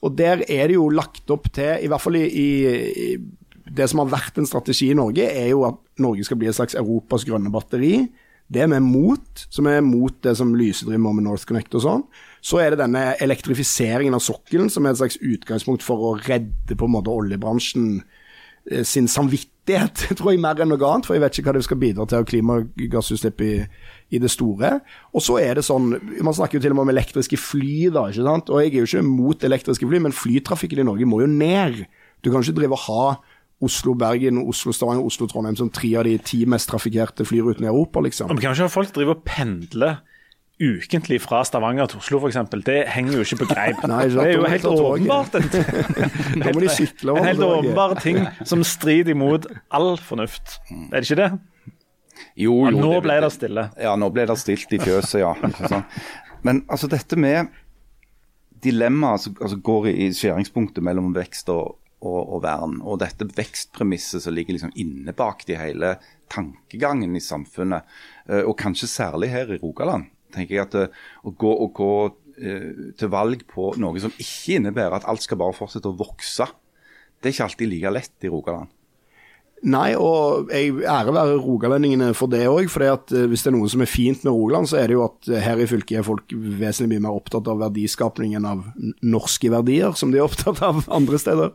Og der er det jo lagt opp til, i hvert fall i, i det som har vært en strategi i Norge, er jo at Norge skal bli et slags Europas grønne batteri. Det er vi mot, som er mot det som Lyse driver med med NorthConnect og sånn. Så er det denne elektrifiseringen av sokkelen, som er et slags utgangspunkt for å redde på en måte oljebransjen eh, sin samvittighet, tror jeg, mer enn noe annet. For jeg vet ikke hva det skal bidra til av klimagassutslipp i, i det store. Og så er det sånn, Man snakker jo til og med om elektriske fly, da. ikke sant? Og jeg er jo ikke mot elektriske fly, men flytrafikken i Norge må jo ned. Du kan ikke drive og ha Oslo-Bergen, Oslo-Stavanger, Oslo-Trondheim som tre av de ti mest trafikkerte flyrutene i Europa, liksom. Men kan ikke folk drive og pendle ukentlig fra Stavanger til Oslo, f.eks. Det henger jo ikke på greip. Nei, det er jo helt åpenbart en, Da må de sykle over en helt åpenbar ting som strider imot all fornuft. Er det ikke det? Jo, Ja, jo, nå det- ble det stille. Ja, nå ble det stilt i fjøset, ja. Men altså dette med dilemmaet som altså, går i, i skjæringspunktet mellom vekst og, og, og vern, og dette vekstpremisset som ligger liksom inne bak i hele tankegangen i samfunnet, eh, og kanskje særlig her i Rogaland, tenker jeg at eh, å gå, å gå eh, til valg på noe som ikke innebærer at alt skal bare fortsette å vokse, det er ikke alltid like lett i Rogaland. Nei, og jeg ære være rogalendingene for det òg. For hvis det er noe som er fint med Rogaland, så er det jo at eh, her i fylket er folk vesentlig mye mer opptatt av verdiskapningen av norske verdier, som de er opptatt av andre steder.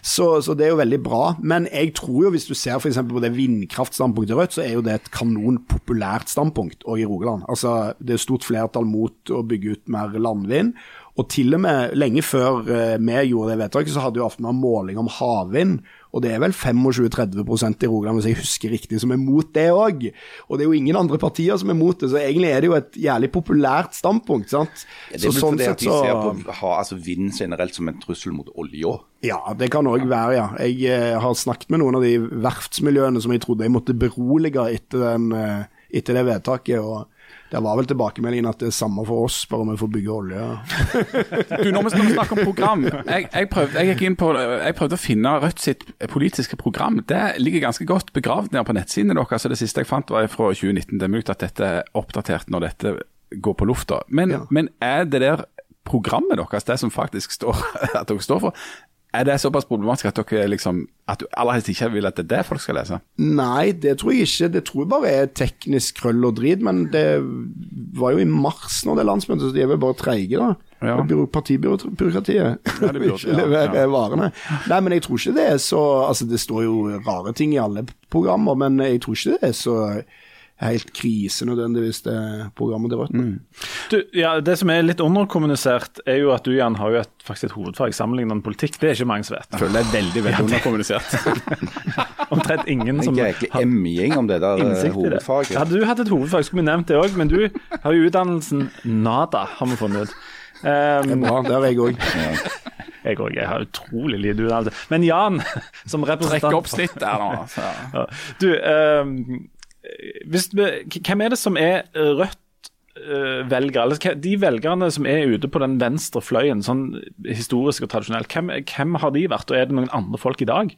Så, så det er jo veldig bra. Men jeg tror jo, hvis du ser f.eks. på det vindkraftstandpunktet Rødt, så er jo det et kanonpopulært standpunkt òg i Rogaland. Altså, det er stort flertall mot å bygge ut mer landvind. Og til og med lenge før eh, vi gjorde det vedtaket, så hadde jo Aftenbladet måling om havvind. Og det er vel 25-30% i Rogaland, hvis jeg husker riktig, som er mot det òg. Og det er jo ingen andre partier som er mot det, så egentlig er det jo et jævlig populært standpunkt. sant? Det er vel sånn fordi at de ser på ha, altså vind generelt som en trussel mot olja. Ja, det kan òg være, ja. Jeg eh, har snakket med noen av de verftsmiljøene som jeg trodde jeg måtte berolige etter den eh, etter det vedtaket. og det var vel tilbakemeldingen at det er samme for oss, bare om vi får bygge olje. Du, Når vi snakker snakke om program jeg, jeg, prøvde, jeg, på, jeg prøvde å finne Rødt sitt politiske program. Det ligger ganske godt begravd nede på nettsidene deres. Det siste jeg fant var fra 2019. Det er mulig at dette er oppdatert når dette går på lufta. Men, Ja. men er det der programmet deres, det som faktisk står at dere står for, er det såpass problematisk at dere liksom, at du aller helst ikke vil at det er det folk skal lese? Nei, det tror jeg ikke. Det tror jeg bare er teknisk krøll og drit. Men det var jo i mars når det er landsmøte, så de er vel bare treige, da. Ja. Partibyråkratiet. Ja, det burde- ikke leverer ja, ja. varene. Nei, men jeg tror ikke det er så Altså, det står jo rare ting i alle programmer, men jeg tror ikke det er så helt krise nødvendigvis, det programmet til Rødt. Mm. Du, ja, det som er litt underkommunisert, er jo at du Jan, har jo et, faktisk et hovedfag sammenlignende politikk. Det er ikke mange som vet. Jeg føler det er veldig veldig underkommunisert. Omtrent ingen som er egentlig emjing om det der det. hovedfaget. Hadde du hatt et hovedfag, skulle vi nevnt det òg, men du har jo utdannelsen NADA, har vi funnet ut. Um, Bra, det har jeg òg. jeg òg. Jeg har utrolig lite utdannelse. Men Jan, som representant Trekk opp snittet der nå. altså. Du, ehm, hvis hvem er det som er Rødt velger velgere? Eller de velgerne som er ute på den venstre fløyen, sånn historisk og tradisjonelt, hvem, hvem har de vært, og er det noen andre folk i dag?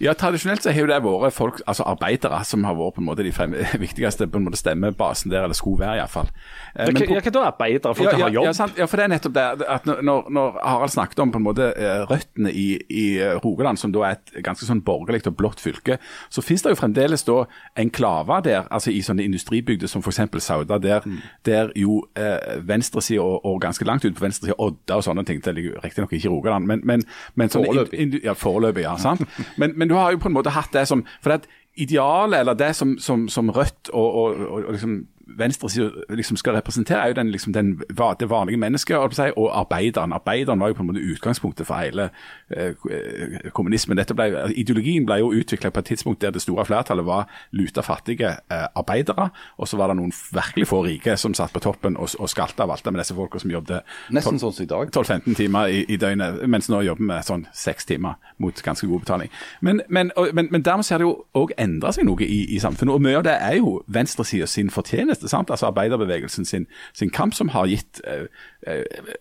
Ja, Tradisjonelt så har jo det vært folk, altså arbeidere som har vært på en måte de frem, viktigste på en måte stemmebasen der, eller skulle være iallfall. Ja, hva, da arbeidere? Folk ja, ja, har jobb? Ja, sant? ja, for det er nettopp det. at Når, når Harald snakket om på en måte eh, røttene i, i eh, Rogaland, som da er et ganske sånn borgerlig og blått fylke, så finnes det jo fremdeles da enklaver der, altså i sånne industribygder som f.eks. Sauda, der, Mm. der jo eh, venstresida og, og ganske langt ut på venstresida, Odda og sånne ting, det ligger riktignok ikke i Rogaland, men, men, men sånne Foreløpig. Ja, foreløpig, ja. sant? Men, men du har jo på en måte hatt det som For det idealet, eller det som, som, som Rødt og, og, og, og liksom venstresida liksom skal representere, er jo den, liksom den, det vanlige mennesket si, og arbeideren. Arbeideren var jo på en måte utgangspunktet for hele eh, eh, kommunismen. Ble, ideologien ble jo utvikla på et tidspunkt der det store flertallet var luta fattige eh, arbeidere, og så var det noen virkelig få rike som satt på toppen og, og skalta og valta med disse folka som jobbet Nesten sånn. 12-15 timer i, i døgnet, mens nå jobber vi sånn seks timer mot ganske god betaling. Men, men, og, men, men dermed har det jo òg endra seg noe i, i samfunnet, og mye av det er jo venstresida sin fortjeneste. Sant? Altså Arbeiderbevegelsen sin, sin kamp som har gitt eh,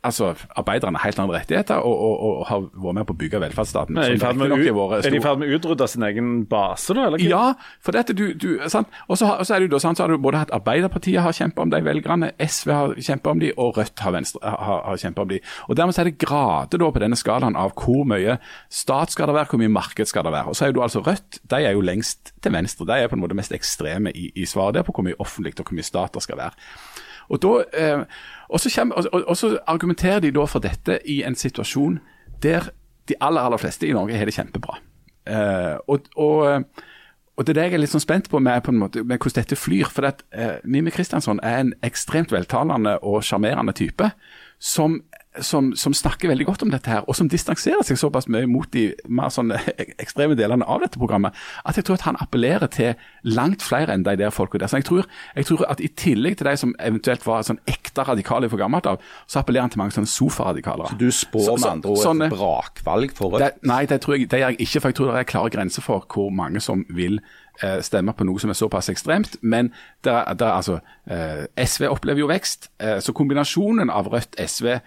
altså arbeiderne helt andre rettigheter, og, og, og har vært med på å bygge velferdsstaten. Er de i ferd med å har stor- med utrydde sin egen base, da? Eller? ja, for dette du, du sant? Og så, så er det jo da, sant? så har du både hatt Arbeiderpartiet har kjempet om de velgerne, SV har kjempet om de, og Rødt har, venstre, har, har kjempet om de. Og Dermed så er det grader da på denne skalaen av hvor mye stat skal det være, hvor mye marked skal det være. Og så er jo altså Rødt, de er jo lengst til venstre. De er på en måte mest ekstreme i, i svaret der på hvor mye offentlig og hvor mye stat det skal være. Og, da, eh, og, så kommer, og, og, så argumenterer de da for dette i en situasjon der de aller, aller fleste i Norge har det kjempebra. Eh, og, og, og det er det jeg er litt sånn spent på med, på måte, med hvordan dette flyr. For at, eh, Mimi Kristiansson er en ekstremt veltalende og sjarmerende type som, som, som snakker veldig godt om dette her, og som distanserer seg såpass mye mot de mer sånne ekstreme delene av dette programmet, at jeg tror at han appellerer til langt flere enn de der folka der. Så jeg tror, jeg tror at i tillegg til de som eventuelt var sånn ekte radikale fra gammelt av, så appellerer han til mange sånne sofaradikale. Du spår Så- med andre ord sånn, et brakvalg for Rødt. nei, det tror jeg, det gjør jeg ikke, for jeg tror det er klare grenser for hvor mange som vil eh, stemme på noe som er såpass ekstremt. Men der, der, er, altså, eh, SV opplever jo vekst, eh, så kombinasjonen av Rødt, SV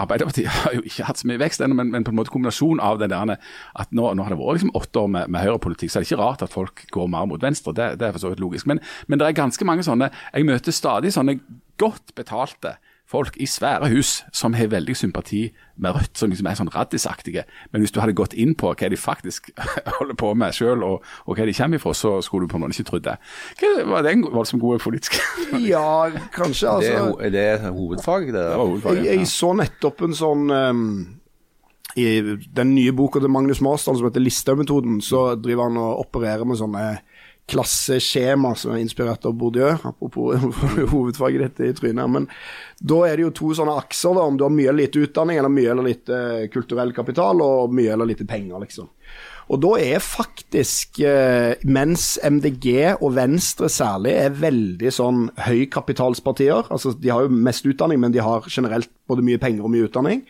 Arbeiderpartiet har jo ikke hatt så mye vekst ennå, men, men på en måte kombinasjonen av den der at nå, nå har det vært liksom åtte år med, med høyrepolitikk, så er det ikke rart at folk går mer mot venstre. Det, det er for så vidt logisk. Men, men det er ganske mange sånne Jeg møter stadig sånne godt betalte folk i svære hus som har veldig sympati med Rødt, som liksom er sånn raddisaktige. Men hvis du hadde gått inn på hva de faktisk holder på med sjøl, og, og hva de kommer ifra, så skulle du på en måte ikke trodd det. Var det en voldsomt god politisk Ja, kanskje. Det er, altså. er det hovedfaget? Det Det hovedfaget, Jeg, jeg så nettopp en sånn um, I den nye boka til Magnus Marsdal som heter Listhaug-metoden, så driver han og opererer med sånne klasseskjema som er inspirert av Bourdieu, apropos hovedfaget ditt i trynet. Men da er det jo to sånne akser, da, om du har mye eller lite utdanning, eller mye eller lite eh, kulturell kapital, og mye eller lite penger, liksom. Og da er faktisk, eh, mens MDG og Venstre særlig er veldig sånn høykapitalspartier, altså de har jo mest utdanning, men de har generelt både mye penger og mye utdanning,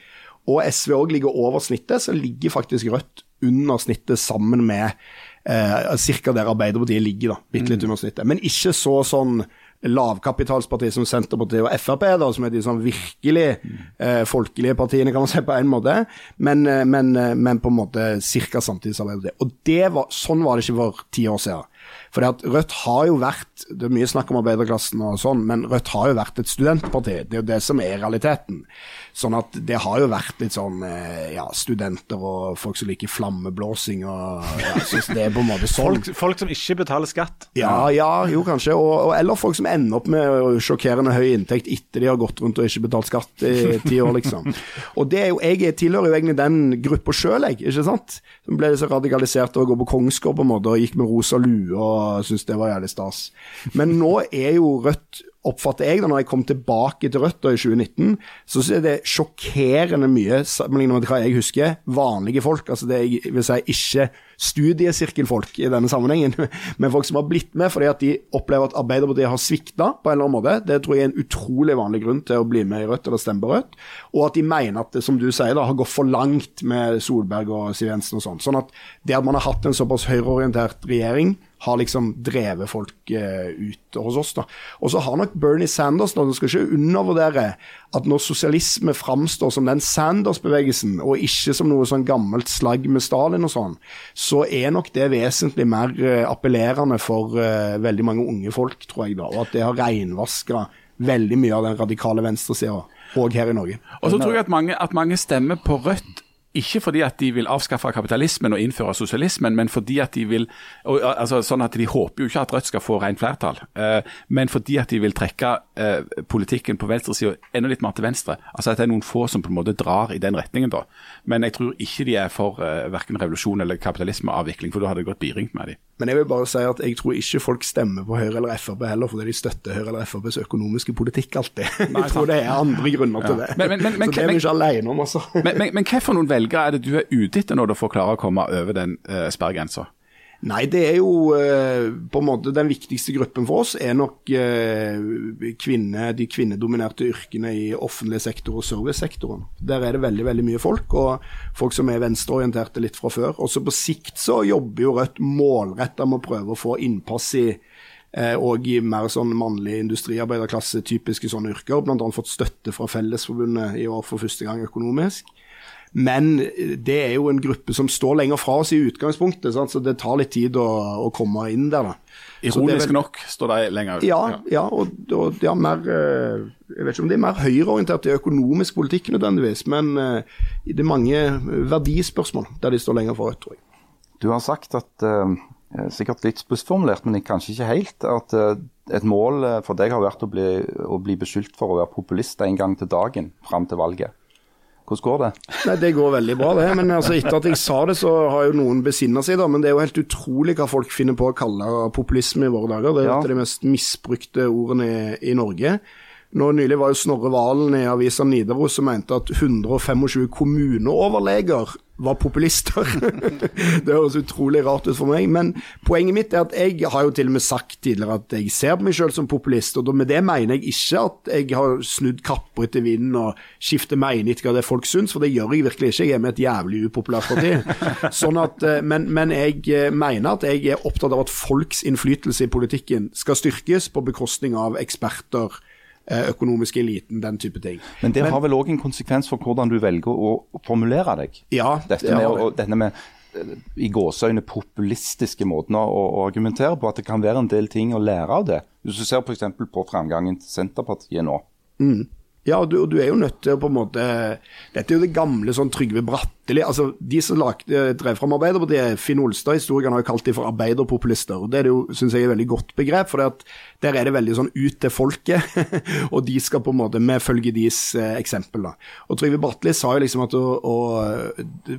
og SV òg ligger over snittet, så ligger faktisk Rødt under snittet sammen med Eh, Ca. der Arbeiderpartiet ligger, da. Bitte litt under snittet. Men ikke så sånn lavkapitalsparti som Senterpartiet og Frp, da, som er de sånn virkelig eh, folkelige partiene, kan man si på en måte, men, eh, men, eh, men på en måte ca. samtidig som Arbeiderpartiet. Og det var, sånn var det ikke for ti år siden. For Rødt har jo vært Det er mye snakk om arbeiderklassen og sånn, men Rødt har jo vært et studentparti. Det er jo det som er realiteten. Sånn at det har jo vært litt sånn eh, ja, studenter og folk som liker flammeblåsing og ja, synes det er på en måte sånn. Folk, folk som ikke betaler skatt. Ja, ja, jo kanskje. Og, og, eller folk som ender opp med sjokkerende høy inntekt etter de har gått rundt og ikke betalt skatt i ti år, liksom. Og det er jo, jeg tilhører jo egentlig den gruppa sjøl, jeg. ikke sant? Som ble så radikalisert av å gå på Kongsgård på en måte, og gikk med rosa lue og syntes det var jævlig stas. Men nå er jo Rødt oppfatter jeg da når jeg kom tilbake til Rødt da i 2019, så er det sjokkerende mye sammenlignet med hva jeg husker, vanlige folk. altså det jeg vil si ikke studiesirkelfolk i denne sammenhengen, men folk som har blitt med fordi at de opplever at Arbeiderpartiet har svikta på en eller annen måte. Det tror jeg er en utrolig vanlig grunn til å bli med i Rødt eller stemme på Rødt. Og at de mener at det, som du sier, da, har gått for langt med Solberg og Siv Jensen og sånn. Sånn at det at man har hatt en såpass høyreorientert regjering, har liksom drevet folk eh, ut hos oss. da. Og så har nok Bernie Sanders, da, du skal ikke undervurdere at når sosialisme framstår som den Sanders-bevegelsen, og ikke som noe sånn gammelt slagg med Stalin og sånn, så er nok det vesentlig mer eh, appellerende for eh, veldig mange unge folk, tror jeg. da, Og at det har reinvaska veldig mye av den radikale venstresida, òg her i Norge. Og så tror jeg at mange, at mange stemmer på Rødt ikke fordi at de vil avskaffe kapitalismen og innføre sosialismen, men fordi at de vil og, altså sånn at De håper jo ikke at Rødt skal få rent flertall, eh, men fordi at de vil trekke eh, politikken på venstresida enda litt mer til venstre. Altså At det er noen få som på en måte drar i den retningen. da. Men jeg tror ikke de er for eh, verken revolusjon eller kapitalismeavvikling, for da hadde det gått biringt med dem. Men jeg vil bare si at jeg tror ikke folk stemmer på Høyre eller Frp heller fordi de støtter Høyre eller FrPs økonomiske politikk alltid. Nei, jeg tror det er andre grunner til ja. det. Men, men, men, så det er vi ikke alene om, altså. Men, men, men noen velgere er det du er ute etter når du får klare å komme over den eh, sperregrensa? Nei, det er jo eh, på en måte den viktigste gruppen for oss er nok eh, kvinne, de kvinnedominerte yrkene i offentlig sektor og servicesektoren. Der er det veldig veldig mye folk, og folk som er venstreorienterte litt fra før. Også på sikt så jobber jo Rødt målretta med å prøve å få innpass i og i mer sånn mannlig industriarbeiderklasse, typiske sånne yrker. Bl.a. fått støtte fra Fellesforbundet i år for første gang økonomisk. Men det er jo en gruppe som står lenger fra oss i utgangspunktet, sant? så det tar litt tid å, å komme inn der. da. Ironisk vel... nok står de lenger ut. Ja, ja og, og de har mer eh, Jeg vet ikke om de er mer høyreorientert i økonomisk politikk nødvendigvis, men eh, det er mange verdispørsmål der de står lenger fra Rødt, tror jeg. Du har sagt at uh, sikkert litt spissformulert, men kanskje ikke helt, at uh, et mål for deg har vært å bli, å bli beskyldt for å være populist en gang til dagen fram til valget. Hvordan går det? Nei, Det går veldig bra, det. Men altså, etter at jeg sa det, så har jo noen besinna seg, da. Men det er jo helt utrolig hva folk finner på å kalle populisme i våre dager. Det er ja. et av de mest misbrukte ordene i, i Norge. Nå Nylig var jo Snorre Valen i avisa Nidaros som mente at 125 kommuneoverleger var populister. det høres utrolig rart ut for meg. Men poenget mitt er at jeg har jo til og med sagt tidligere at jeg ser på meg selv som populist. Og med det mener jeg ikke at jeg har snudd kapper etter vinden og skifter mening etter hva det folk syns, for det gjør jeg virkelig ikke. Jeg er med et jævlig upopulært parti. Sånn at, eh, men, men jeg eh, mener at jeg er opptatt av at folks innflytelse i politikken skal styrkes på bekostning av eksperter økonomiske eliten, den type ting. Men det har vel òg en konsekvens for hvordan du velger å formulere deg? Ja, Dette med, og, denne med eh, i gåseøyne populistiske måten å, å, argumentere på. At det kan være en del ting å lære av det. Hvis du ser f.eks. på framgangen til Senterpartiet nå. Mm. Ja, og du, du, er jo nødt til å på en måte Dette er jo det gamle sånn Trygve Bratteli. altså De som lagde, drev fram Arbeiderpartiet, Finn Olstad, historikeren, har jo kalt dem for arbeiderpopulister. og Det er det jo, synes jeg er et veldig godt begrep. for Der er det veldig sånn ut til folket, og de skal på en måte vi følger deres eh, eksempel. da. Og Trygve Bratteli sa jo liksom at å, å,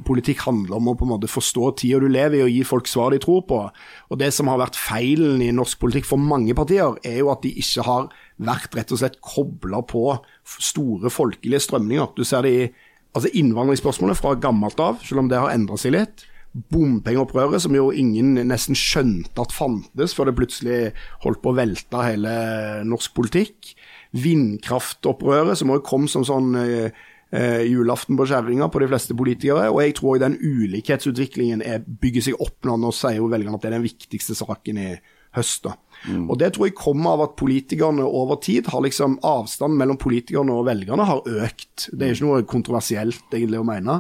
politikk handler om å på en måte forstå tida du lever i, og gi folk svar de tror på. Og Det som har vært feilen i norsk politikk for mange partier, er jo at de ikke har vært rett og slett kobla på store folkelige strømninger. Du ser det i altså innvandringsspørsmålet fra gammelt av, selv om det har endra seg litt. Bompengeopprøret, som jo ingen nesten skjønte at fantes, før det plutselig holdt på å velte hele norsk politikk. Vindkraftopprøret, som òg kom som sånn eh, eh, julaften på kjerringa på de fleste politikere. Og jeg tror den ulikhetsutviklingen er, bygger seg opp nå. Nå sier jo velgerne at det er den viktigste saken i høst. da. Og Det tror jeg kommer av at politikerne over tid har liksom avstanden mellom politikerne og velgerne har økt. Det er ikke noe kontroversielt egentlig å mene.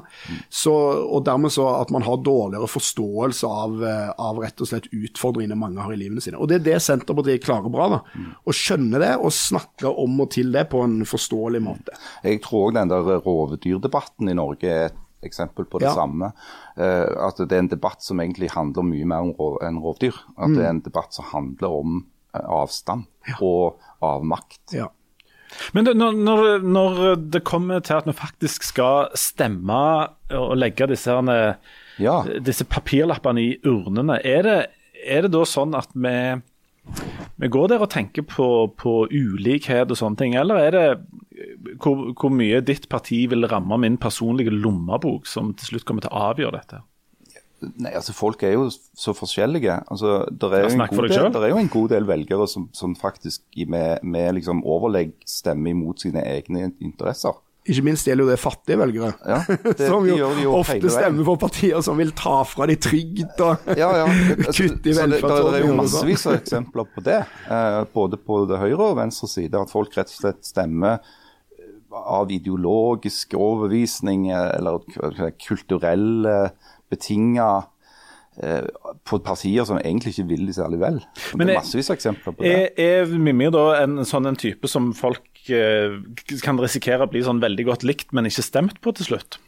Så, og dermed så at man har dårligere forståelse av, eh, av rett og slett utfordringene mange har i livene sine. Og Det er det Senterpartiet klarer bra. da. Å skjønne det og snakke om og til det på en forståelig måte. Jeg tror den der rovdyrdebatten i Norge er et eksempel på det Ja. samme. Uh, at det er en debatt som egentlig handler mye mer om rov, enn rovdyr. At det er en debatt som handler om eh, avstand og avmakt. Ja. Men det, når, når, når det kommer til at vi faktisk skal stemme og legge disse, herne, Ja. disse papirlappene i urnene, er det, er det da sånn at vi, vi går der og tenker på, på ulikhet og sånne ting, eller er det hvor, hvor mye ditt parti vil ramme min personlige lommebok, som til slutt kommer til å avgjøre dette? Nei, altså Folk er jo så forskjellige. altså der er, jo en god del, der er jo en god del velgere som, som faktisk med, med liksom overlegg stemmer imot sine egne interesser. Ikke minst gjelder jo det fattige velgere. Ja, det, som jo, de jo ofte stemmer for partier som vil ta fra de trygd og Ja, ja. kutte i Så det, det er jo sånn. massevis av eksempler på det. Eh, både på det høyre og venstre side. At folk rett og slett stemmer av ideologisk overbevisning eh, eller kulturelle betinga eh, på partier som egentlig ikke vil de særlig vel. Men det er- er massevis av eksempler på det. Er, er Mimir da en sånn en type som folk eh, kan risikere å bli sånn veldig godt likt, men ikke stemt på til slutt?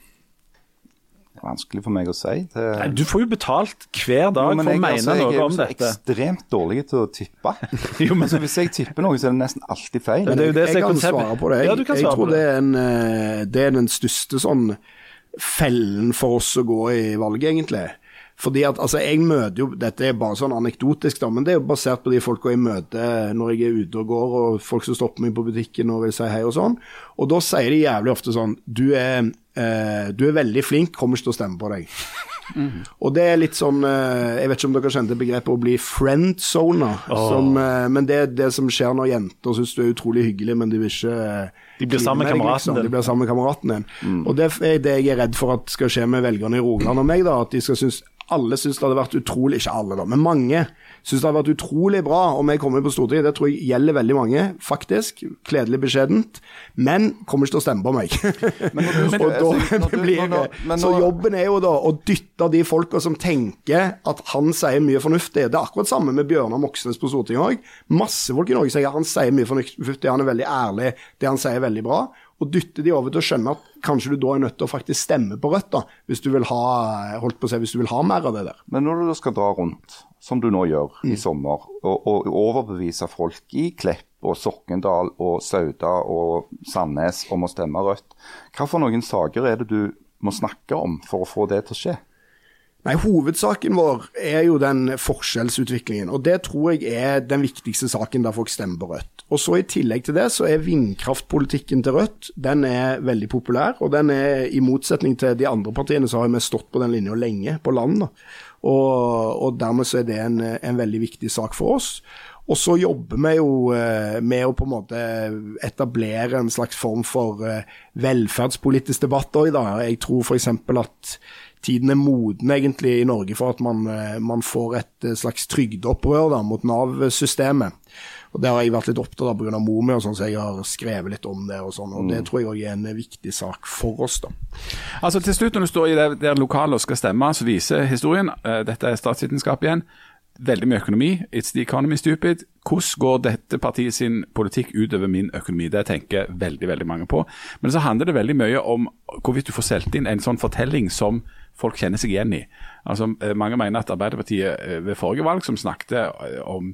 Det er vanskelig for meg å si. Det, Nei, Du får jo betalt hver dag Jo, men for å mene altså, jeg er noe jo dette. så er ekstremt dårlig til å tippe. Jo, men- altså, hvis jeg tipper noe, så er det nesten alltid feil. Men det er jo det jeg, jeg kan svare på det. Jeg, Ja, du kan jeg tror på det det. er, en, eh, det er den største sånn fellen for oss å gå i valget, egentlig. Fordi at, altså, jeg møter jo, Dette er bare sånn anekdotisk, da, men det er jo basert på de folka jeg møter når jeg er ute og går, og folk som stopper meg på butikken og vil si hei og sånn. Og da sier de jævlig ofte sånn Du er, eh, du er veldig flink, kommer ikke til å stemme på deg. Og det er litt sånn eh, Jeg vet ikke om dere kjente begrepet å bli friendzona. som, eh, Men det er det som skjer når jenter syns du er utrolig hyggelig, men de vil ikke eh, De blir sammen med kameraten din. De blir sammen med kameraten din. Og det er det jeg er redd for at skal skje med velgerne i Rogaland og meg. da, At de skal synes alle syns det hadde vært utrolig Ikke alle, da, men mange syns det hadde vært utrolig bra om jeg kommer på Stortinget. Det tror jeg gjelder veldig mange, faktisk. Kledelig beskjedent. Men kommer ikke til å stemme på meg. Men og da du- blir når- Så jobben er jo da å dytte de folka som tenker at han sier mye fornuftig. Det er akkurat samme med Bjørnar Moxnes på Stortinget òg. Masse folk i Norge sier han sier mye fornuftig, han er veldig ærlig, det han sier er veldig bra. Og dytte de over til å skjønne at kanskje du da er nødt til å faktisk stemme på Rødt, da, hvis du vil ha holdt på å si, hvis du vil ha mer av det der. Men når du da skal dra rundt, som du nå gjør Mm. i sommer, og, og overbevise folk i Klepp og Sokndal og Sauda og Sandnes om å stemme Rødt, hva for noen saker er det du må snakke om for å få det til å skje? Nei, Hovedsaken vår er jo den forskjellsutviklingen, og det tror jeg er den viktigste saken der folk stemmer på Rødt. Og så I tillegg til det så er vindkraftpolitikken til Rødt den er veldig populær. og den er I motsetning til de andre partiene så har vi stått på den linja lenge, på land. Og, og Dermed så er det en, en veldig viktig sak for oss. Og så jobber vi jo eh, med å på en måte etablere en slags form for eh, velferdspolitisk debatt òg, da. Jeg tror f.eks. at tiden er moden egentlig i Norge for at man, eh, man får et eh, slags trygdeopprør da, mot Nav-systemet. Og Det har jeg vært litt opptatt av pga. mor mi, og sånn, så jeg har skrevet litt om det. og sånn, og Det tror jeg også er en viktig sak for oss. da. Altså Til slutt, når du står i det der lokalet og skal stemme, så viser historien eh, Dette er statsvitenskap igjen. Veldig mye økonomi. It's the economy stupid. Hvordan går dette partiet sin politikk utover min økonomi? Det tenker veldig veldig mange på. Men så handler det veldig mye om hvorvidt du får solgt inn en sånn fortelling som folk kjenner seg igjen i. Altså eh, Mange mener at Arbeiderpartiet eh, ved forrige valg, som snakket eh, om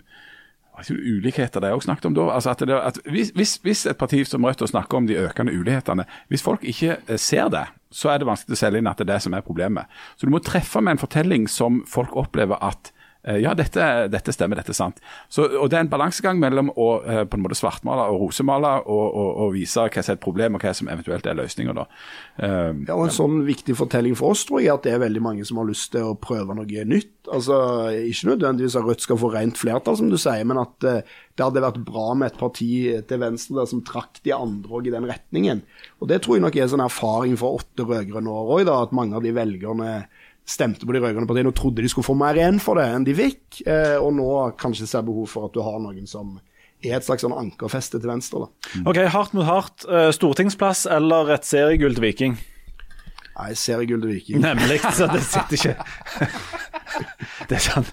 ulikheter det er også snakket om da. Altså at det, at hvis, hvis, et parti som Rødt snakker om de økende ulighetene, hvis folk ikke ser det, så er det vanskelig å selge inn at det er det som er problemet. Så du må treffe med en fortelling som folk opplever at ja, dette, dette stemmer, dette er sant. Så, og Det er en balansegang mellom å eh, på en måte svartmale og rosemale og, og, og vise hva som er et problem og hva som eventuelt er løsninger. da. Eh, Ja, og En sånn viktig fortelling for oss tror jeg er at det er veldig mange som har lyst til å prøve noe nytt. Altså, Ikke nødvendigvis at Rødt skal få rent flertall, som du sier, men at eh, det hadde vært bra med et parti til venstre der som trakk de andre òg i den retningen. Og Det tror jeg nok er en sånn erfaring fra åtte rød-grønne år òg, at mange av de velgerne stemte på de rød-grønne partiene og trodde de skulle få mer igjen for det enn de fikk, eh, og nå kanskje ser behov for at du har noen som er et slags sånn ankerfeste til venstre. da. OK, hardt mot hardt. eh, Stortingsplass eller et seriegull til Viking? Nei, seriegull til Viking. Nemlig, så det sitter ikke Det er sant.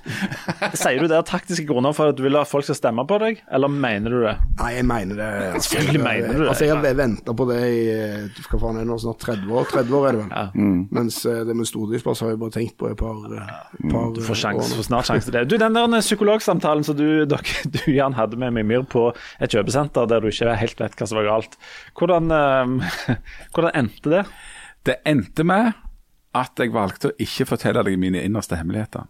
Sier du det av taktiske grunner for at du vil at folk skal stemme på deg, eller mener du det? Nei, jeg mener det. Altså, Selvfølgelig mener du det. Altså, Jeg har venta på det i hva faen er det nå, snart 30 år. 30 år er det vel. Ja. Mens eh, det med stordriftsplass har jeg bare tenkt på et par, eh, par Du får, eh, sjans, år får snart sjanse til det. Du, Den der psykologsamtalen som du, dere, du Jan, hadde med Mimir på et kjøpesenter der du ikke helt vet hva som var galt, hvordan, hvordan endte det? Det endte med at jeg valgte å ikke fortelle deg mine innerste hemmeligheter.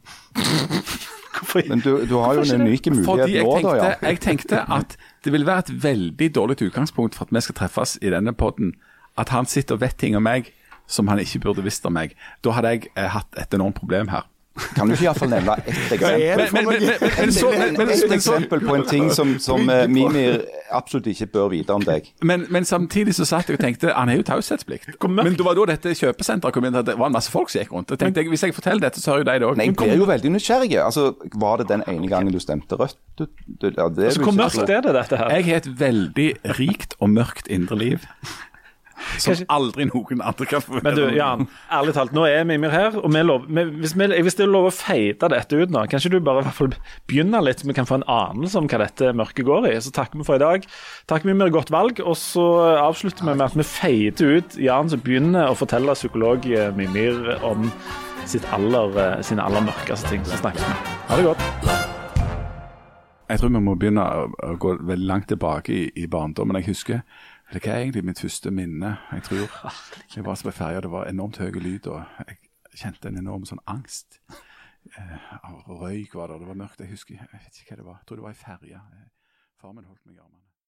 Men du, du har jo en unik mulighet nå, da, ja. jeg tenkte at det ville være et veldig dårlig utgangspunkt for at vi skal treffes i denne podden, at han sitter og vet ting om meg som han ikke burde visst om meg. Da hadde jeg eh, hatt et enormt problem her. Kan du ikke iallfall nevne ett eksempel? Men, men, men, men, men, så, men, men, Et eksempel på en ting som, som eh, Mimir absolutt ikke bør vite om deg. men, men samtidig så satt jeg og tenkte han er jo taushetsplikt. Men det var da dette kjøpesenteret kom inn, at det var en masse folk som gikk rundt. Jeg tenkte, Hvis jeg forteller dette, så hører jo de det òg. Jeg blir jo veldig nysgjerrig. Altså, Var det den ene gangen du stemte rødt? Du, du, ja, det Altså, hvor mørkt er det, dette her? Jeg har et veldig rikt og mørkt indre liv. Som aldri noen andre kan få Men du, Jan, ærlig talt, nå er Mimir her, og vi lov, vi, hvis, vi, hvis det er lov å feite dette ut nå, kan ikke du bare i hvert fall begynne litt, så vi kan få en anelse om hva dette mørket går i? Så takker vi for i dag. Takk Mimir, godt valg. Og så avslutter vi med at vi feiter ut Jan som begynner å fortelle psykolog eh, Mimir om sitt aller, eh, sine aller mørkeste ting. Så snakkes vi. Ha det godt. Jeg tror vi må begynne å gå veldig langt tilbake i, i barndommen. Jeg husker Hva er egentlig mitt første minne? Jeg tror jeg var på ferja, det var enormt høy lyd, og jeg kjente en enorm sånn angst. Eh, røyk var det, og det var mørkt. Jeg husker, jeg vet ikke hva det var. Jeg tror det var ei ferje. Eh, Far min holdt meg i armene.